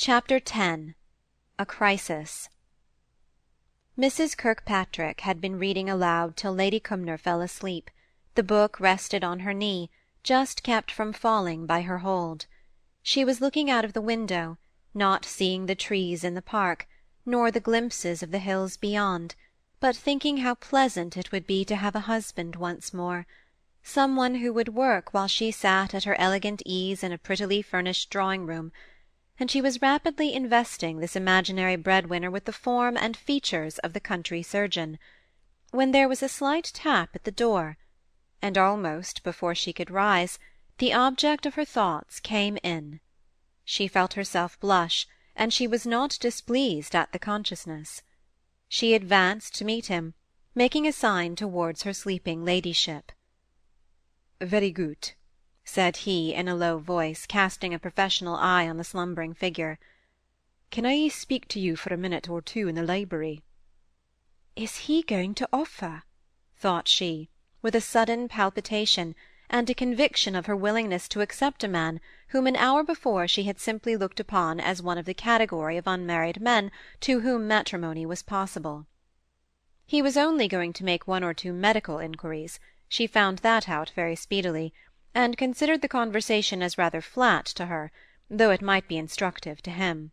Chapter X A Crisis Mrs. Kirkpatrick had been reading aloud till Lady Cumnor fell asleep; the book rested on her knee, just kept from falling by her hold. She was looking out of the window, not seeing the trees in the park, nor the glimpses of the hills beyond, but thinking how pleasant it would be to have a husband once more some one who would work while she sat at her elegant ease in a prettily furnished drawing-room and she was rapidly investing this imaginary bread-winner with the form and features of the country surgeon, when there was a slight tap at the door, and almost before she could rise, the object of her thoughts came in. She felt herself blush, and she was not displeased at the consciousness. She advanced to meet him, making a sign towards her sleeping ladyship. "Very good," said he, in a low voice, casting a professional eye on the slumbering figure. "Can I speak to you for a minute or two in the library?" "Is he going to offer?" thought she, with a sudden palpitation, and a conviction of her willingness to accept a man whom an hour before she had simply looked upon as one of the category of unmarried men to whom matrimony was possible. He was only going to make one or two medical inquiries; she found that out very speedily and considered the conversation as rather flat to her, though it might be instructive to him.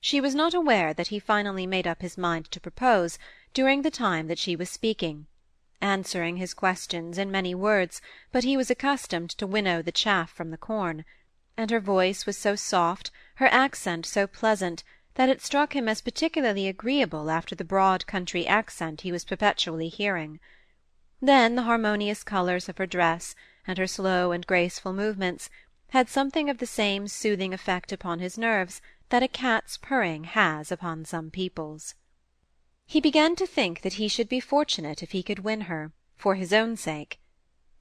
She was not aware that he finally made up his mind to propose during the time that she was speaking, answering his questions in many words, but he was accustomed to winnow the chaff from the corn, and her voice was so soft, her accent so pleasant, that it struck him as particularly agreeable after the broad country accent he was perpetually hearing. Then the harmonious colours of her dress, and her slow and graceful movements, had something of the same soothing effect upon his nerves that a cat's purring has upon some people's. He began to think that he should be fortunate if he could win her, for his own sake.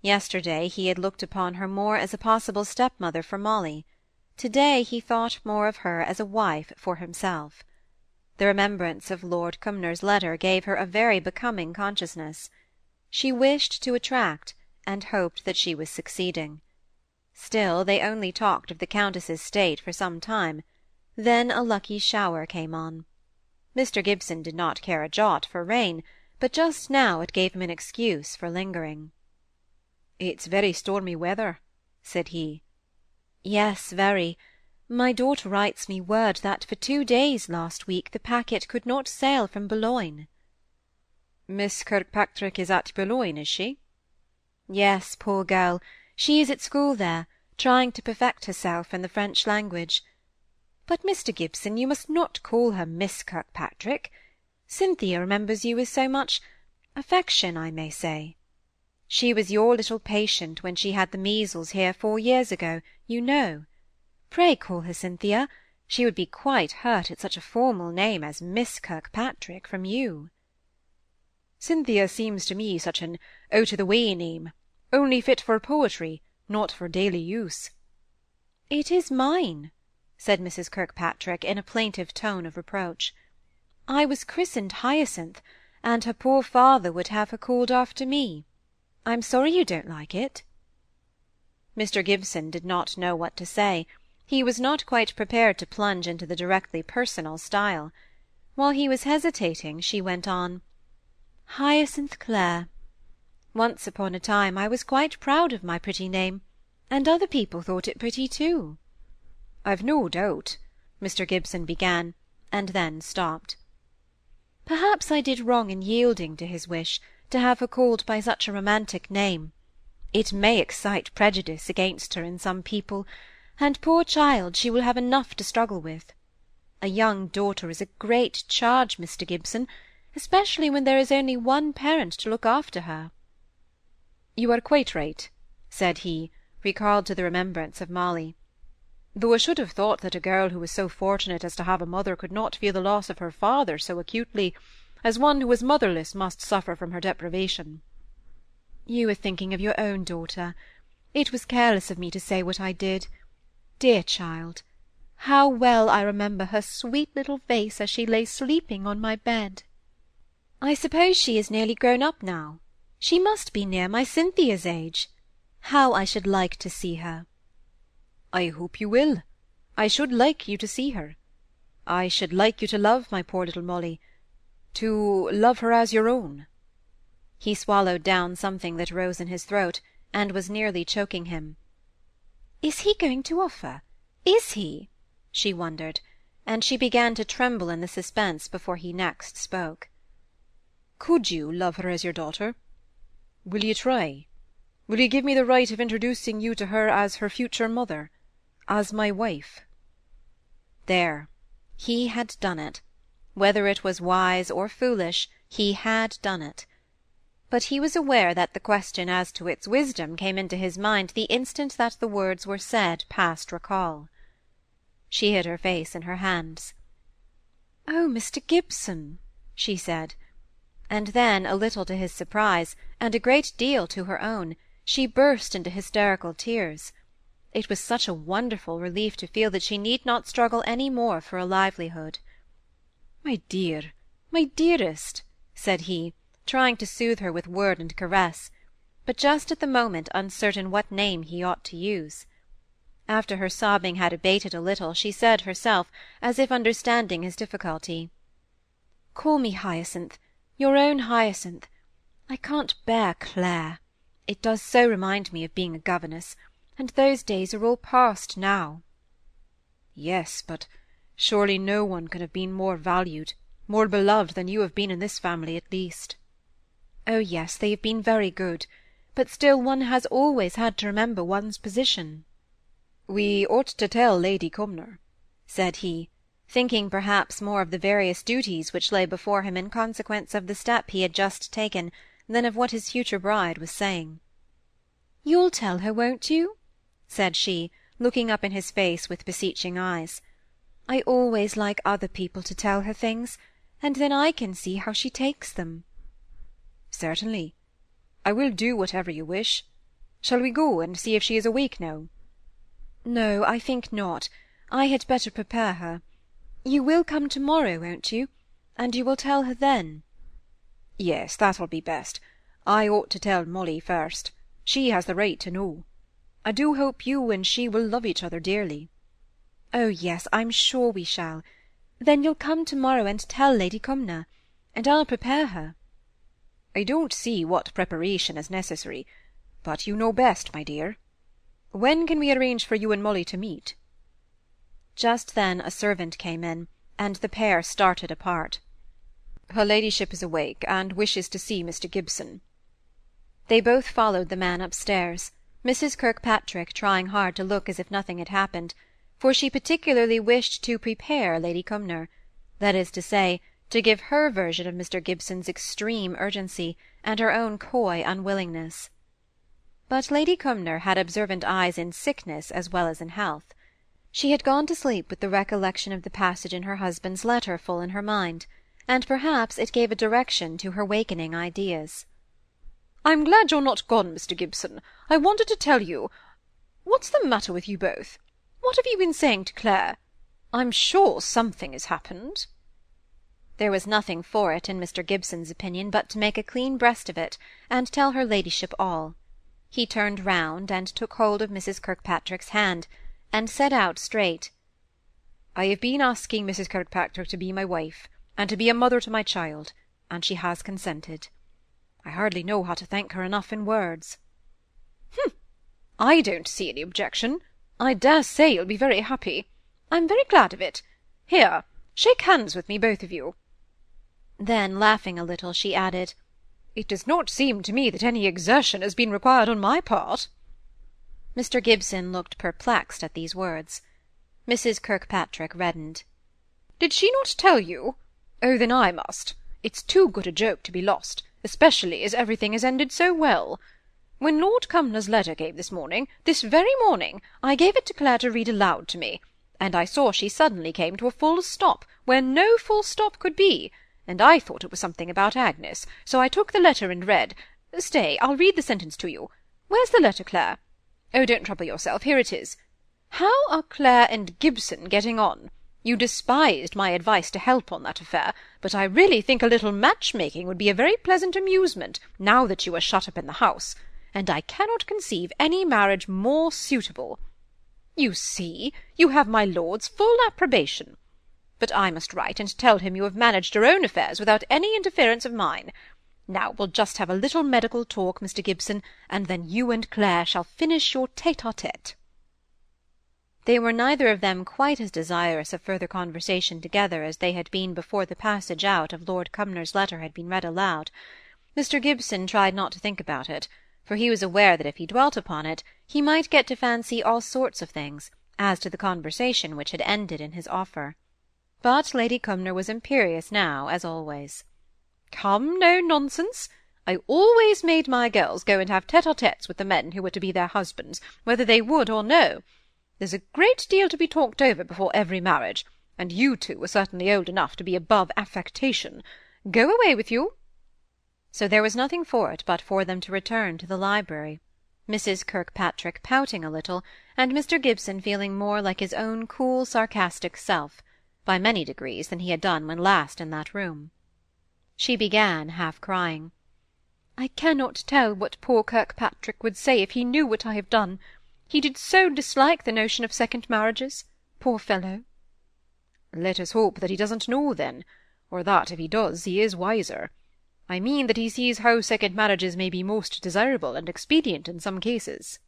Yesterday he had looked upon her more as a possible stepmother for Molly; to-day he thought more of her as a wife for himself. The remembrance of Lord Cumnor's letter gave her a very becoming consciousness. She wished to attract, and hoped that she was succeeding. Still they only talked of the Countess's state for some time; then a lucky shower came on. Mr. Gibson did not care a jot for rain, but just now it gave him an excuse for lingering. "It's very stormy weather," said he. "Yes, very. My daughter writes me word that for two days last week the packet could not sail from Boulogne." "Miss Kirkpatrick is at Boulogne, is she?" Yes, poor girl, she is at school there, trying to perfect herself in the French language. But, Mr. Gibson, you must not call her Miss Kirkpatrick. Cynthia remembers you with so much affection, I may say. She was your little patient when she had the measles here four years ago, you know. Pray call her Cynthia. She would be quite hurt at such a formal name as Miss Kirkpatrick from you. Cynthia seems to me such an out-o'-the-way name, only fit for poetry, not for daily use." "It is mine," said Mrs. Kirkpatrick, in a plaintive tone of reproach. "I was christened Hyacinth, and her poor father would have her called after me. I'm sorry you don't like it." Mr. Gibson did not know what to say; he was not quite prepared to plunge into the directly personal style. While he was hesitating, she went on. Hyacinth Clare. Once upon a time I was quite proud of my pretty name, and other people thought it pretty too." "I've no doubt," Mr. Gibson began, and then stopped. "Perhaps I did wrong in yielding to his wish to have her called by such a romantic name. It may excite prejudice against her in some people, and, poor child, she will have enough to struggle with. A young daughter is a great charge, Mr. Gibson especially when there is only one parent to look after her." "You are quite right," said he, recalled to the remembrance of Molly. "Though I should have thought that a girl who was so fortunate as to have a mother could not feel the loss of her father so acutely, as one who is motherless must suffer from her deprivation." "You are thinking of your own daughter. It was careless of me to say what I did. Dear child! How well I remember her sweet little face as she lay sleeping on my bed! I suppose she is nearly grown up now. She must be near my Cynthia's age. How I should like to see her!" "I hope you will. I should like you to see her. I should like you to love my poor little Molly, to love her as your own. He swallowed down something that rose in his throat, and was nearly choking him. Is he going to offer? Is he? she wondered, and she began to tremble in the suspense before he next spoke. Could you love her as your daughter? Will you try? Will you give me the right of introducing you to her as her future mother, as my wife? There, he had done it. Whether it was wise or foolish, he had done it but he was aware that the question as to its wisdom came into his mind the instant that the words were said past recall. She hid her face in her hands. "Oh, Mr. Gibson!" she said; and then, a little to his surprise, and a great deal to her own, she burst into hysterical tears. It was such a wonderful relief to feel that she need not struggle any more for a livelihood. "My dear, my dearest!" said he trying to soothe her with word and caress, but just at the moment uncertain what name he ought to use. After her sobbing had abated a little, she said herself, as if understanding his difficulty, "Call me Hyacinth, your own Hyacinth. I can't bear Clare. It does so remind me of being a governess, and those days are all past now." "Yes, but surely no one can have been more valued, more beloved than you have been in this family, at least. Oh yes, they have been very good, but still one has always had to remember one's position. We ought to tell Lady Cumnor, said he, thinking perhaps more of the various duties which lay before him in consequence of the step he had just taken than of what his future bride was saying. You'll tell her, won't you? said she, looking up in his face with beseeching eyes. I always like other people to tell her things, and then I can see how she takes them. Certainly. I will do whatever you wish. Shall we go and see if she is awake now? No, I think not. I had better prepare her. You will come to-morrow, won't you? And you will tell her then? Yes, that'll be best. I ought to tell Molly first. She has the right to know. I do hope you and she will love each other dearly. Oh, yes, I'm sure we shall. Then you'll come to-morrow and tell Lady Cumnor, and I'll prepare her. I don't see what preparation is necessary, but you know best, my dear. When can we arrange for you and Molly to meet? Just then a servant came in, and the pair started apart. Her ladyship is awake, and wishes to see Mr. Gibson. They both followed the man upstairs, Mrs. Kirkpatrick trying hard to look as if nothing had happened, for she particularly wished to prepare Lady Cumnor; that is to say, to give her version of Mr. Gibson's extreme urgency, and her own coy unwillingness. But Lady Cumnor had observant eyes in sickness as well as in health. She had gone to sleep with the recollection of the passage in her husband's letter full in her mind, and perhaps it gave a direction to her wakening ideas. "I'm glad you're not gone, Mr. Gibson. I wanted to tell you What's the matter with you both? What have you been saying to Clare? I'm sure something has happened. There was nothing for it, in Mr. Gibson's opinion, but to make a clean breast of it, and tell her ladyship all. He turned round, and took hold of Mrs. Kirkpatrick's hand, and said out straight, "I have been asking Mrs. Kirkpatrick to be my wife, and to be a mother to my child, and she has consented. I hardly know how to thank her enough in words." "Hm! I don't see any objection. I dare say you'll be very happy. I'm very glad of it. Here, shake hands with me, both of you. Then, laughing a little, she added, "It does not seem to me that any exertion has been required on my part." Mr. Gibson looked perplexed at these words. Mrs. Kirkpatrick reddened. "Did she not tell you? Oh, then I must. It's too good a joke to be lost, especially as everything has ended so well. When Lord Cumnor's letter came this morning, this very morning, I gave it to Clare to read aloud to me, and I saw she suddenly came to a full stop, where no full stop could be and I thought it was something about Agnes, so I took the letter and read Stay, I'll read the sentence to you. Where's the letter, Clare? Oh, don't trouble yourself, here it is. How are Clare and Gibson getting on? You despised my advice to help on that affair, but I really think a little match-making would be a very pleasant amusement, now that you are shut up in the house, and I cannot conceive any marriage more suitable. You see, you have my lord's full approbation. but I must write and tell him you have managed your own affairs without any interference of mine. Now we'll just have a little medical talk, Mr. Gibson, and then you and Clare shall finish your tête-à-tête. They were neither of them quite as desirous of further conversation together as they had been before the passage out of Lord Cumnor's letter had been read aloud. Mr. Gibson tried not to think about it, for he was aware that if he dwelt upon it, he might get to fancy all sorts of things, as to the conversation which had ended in his offer. But Lady Cumnor was imperious now, as always. Come, no nonsense! I always made my girls go and have tête-à-têtes with the men who were to be their husbands, whether they would or no. There's a great deal to be talked over before every marriage, and you two are certainly old enough to be above affectation. Go away with you." So there was nothing for it but for them to return to the library, Mrs. Kirkpatrick pouting a little, and Mr. Gibson feeling more like his own cool sarcastic self, by many degrees, than he had done when last in that room. She began, half crying. "I cannot tell what poor Kirkpatrick would say if he knew what I have done. He did so dislike the notion of second marriages, poor fellow!" "Let us hope that he doesn't know, then, or that, if he does, he is wiser. I mean that he sees how second marriages may be most desirable and expedient in some cases."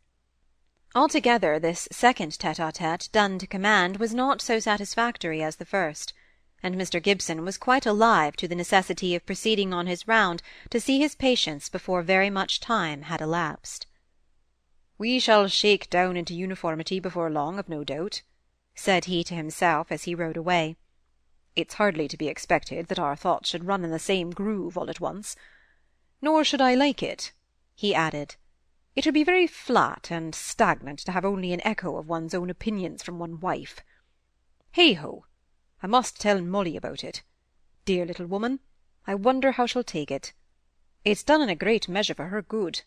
Altogether this second tête-à-tête done to command was not so satisfactory as the first, and Mr. Gibson was quite alive to the necessity of proceeding on his round to see his patients before very much time had elapsed. We shall shake down into uniformity before long, I've no doubt," said he to himself as he rode away. "It's hardly to be expected that our thoughts should run in the same groove all at once. Nor should I like it," he added. "It would be very flat and stagnant to have only an echo of one's own opinions from one wife. Heigh-ho! I must tell Molly about it. Dear little woman! I wonder how she'll take it. It's done in a great measure for her good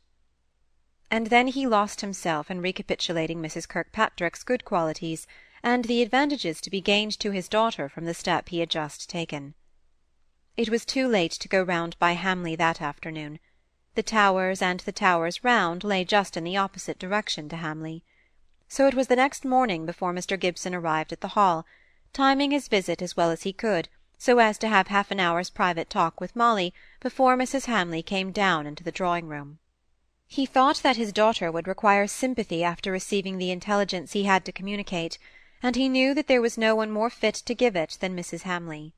and then he lost himself in recapitulating Mrs. Kirkpatrick's good qualities, and the advantages to be gained to his daughter from the step he had just taken. It was too late to go round by Hamley that afternoon. The Towers and the Towers round lay just in the opposite direction to Hamley. So it was the next morning before Mr. Gibson arrived at the Hall, timing his visit as well as he could, so as to have half an hour's private talk with Molly before Mrs. Hamley came down into the drawing-room. He thought that his daughter would require sympathy after receiving the intelligence he had to communicate, and he knew that there was no one more fit to give it than Mrs. Hamley.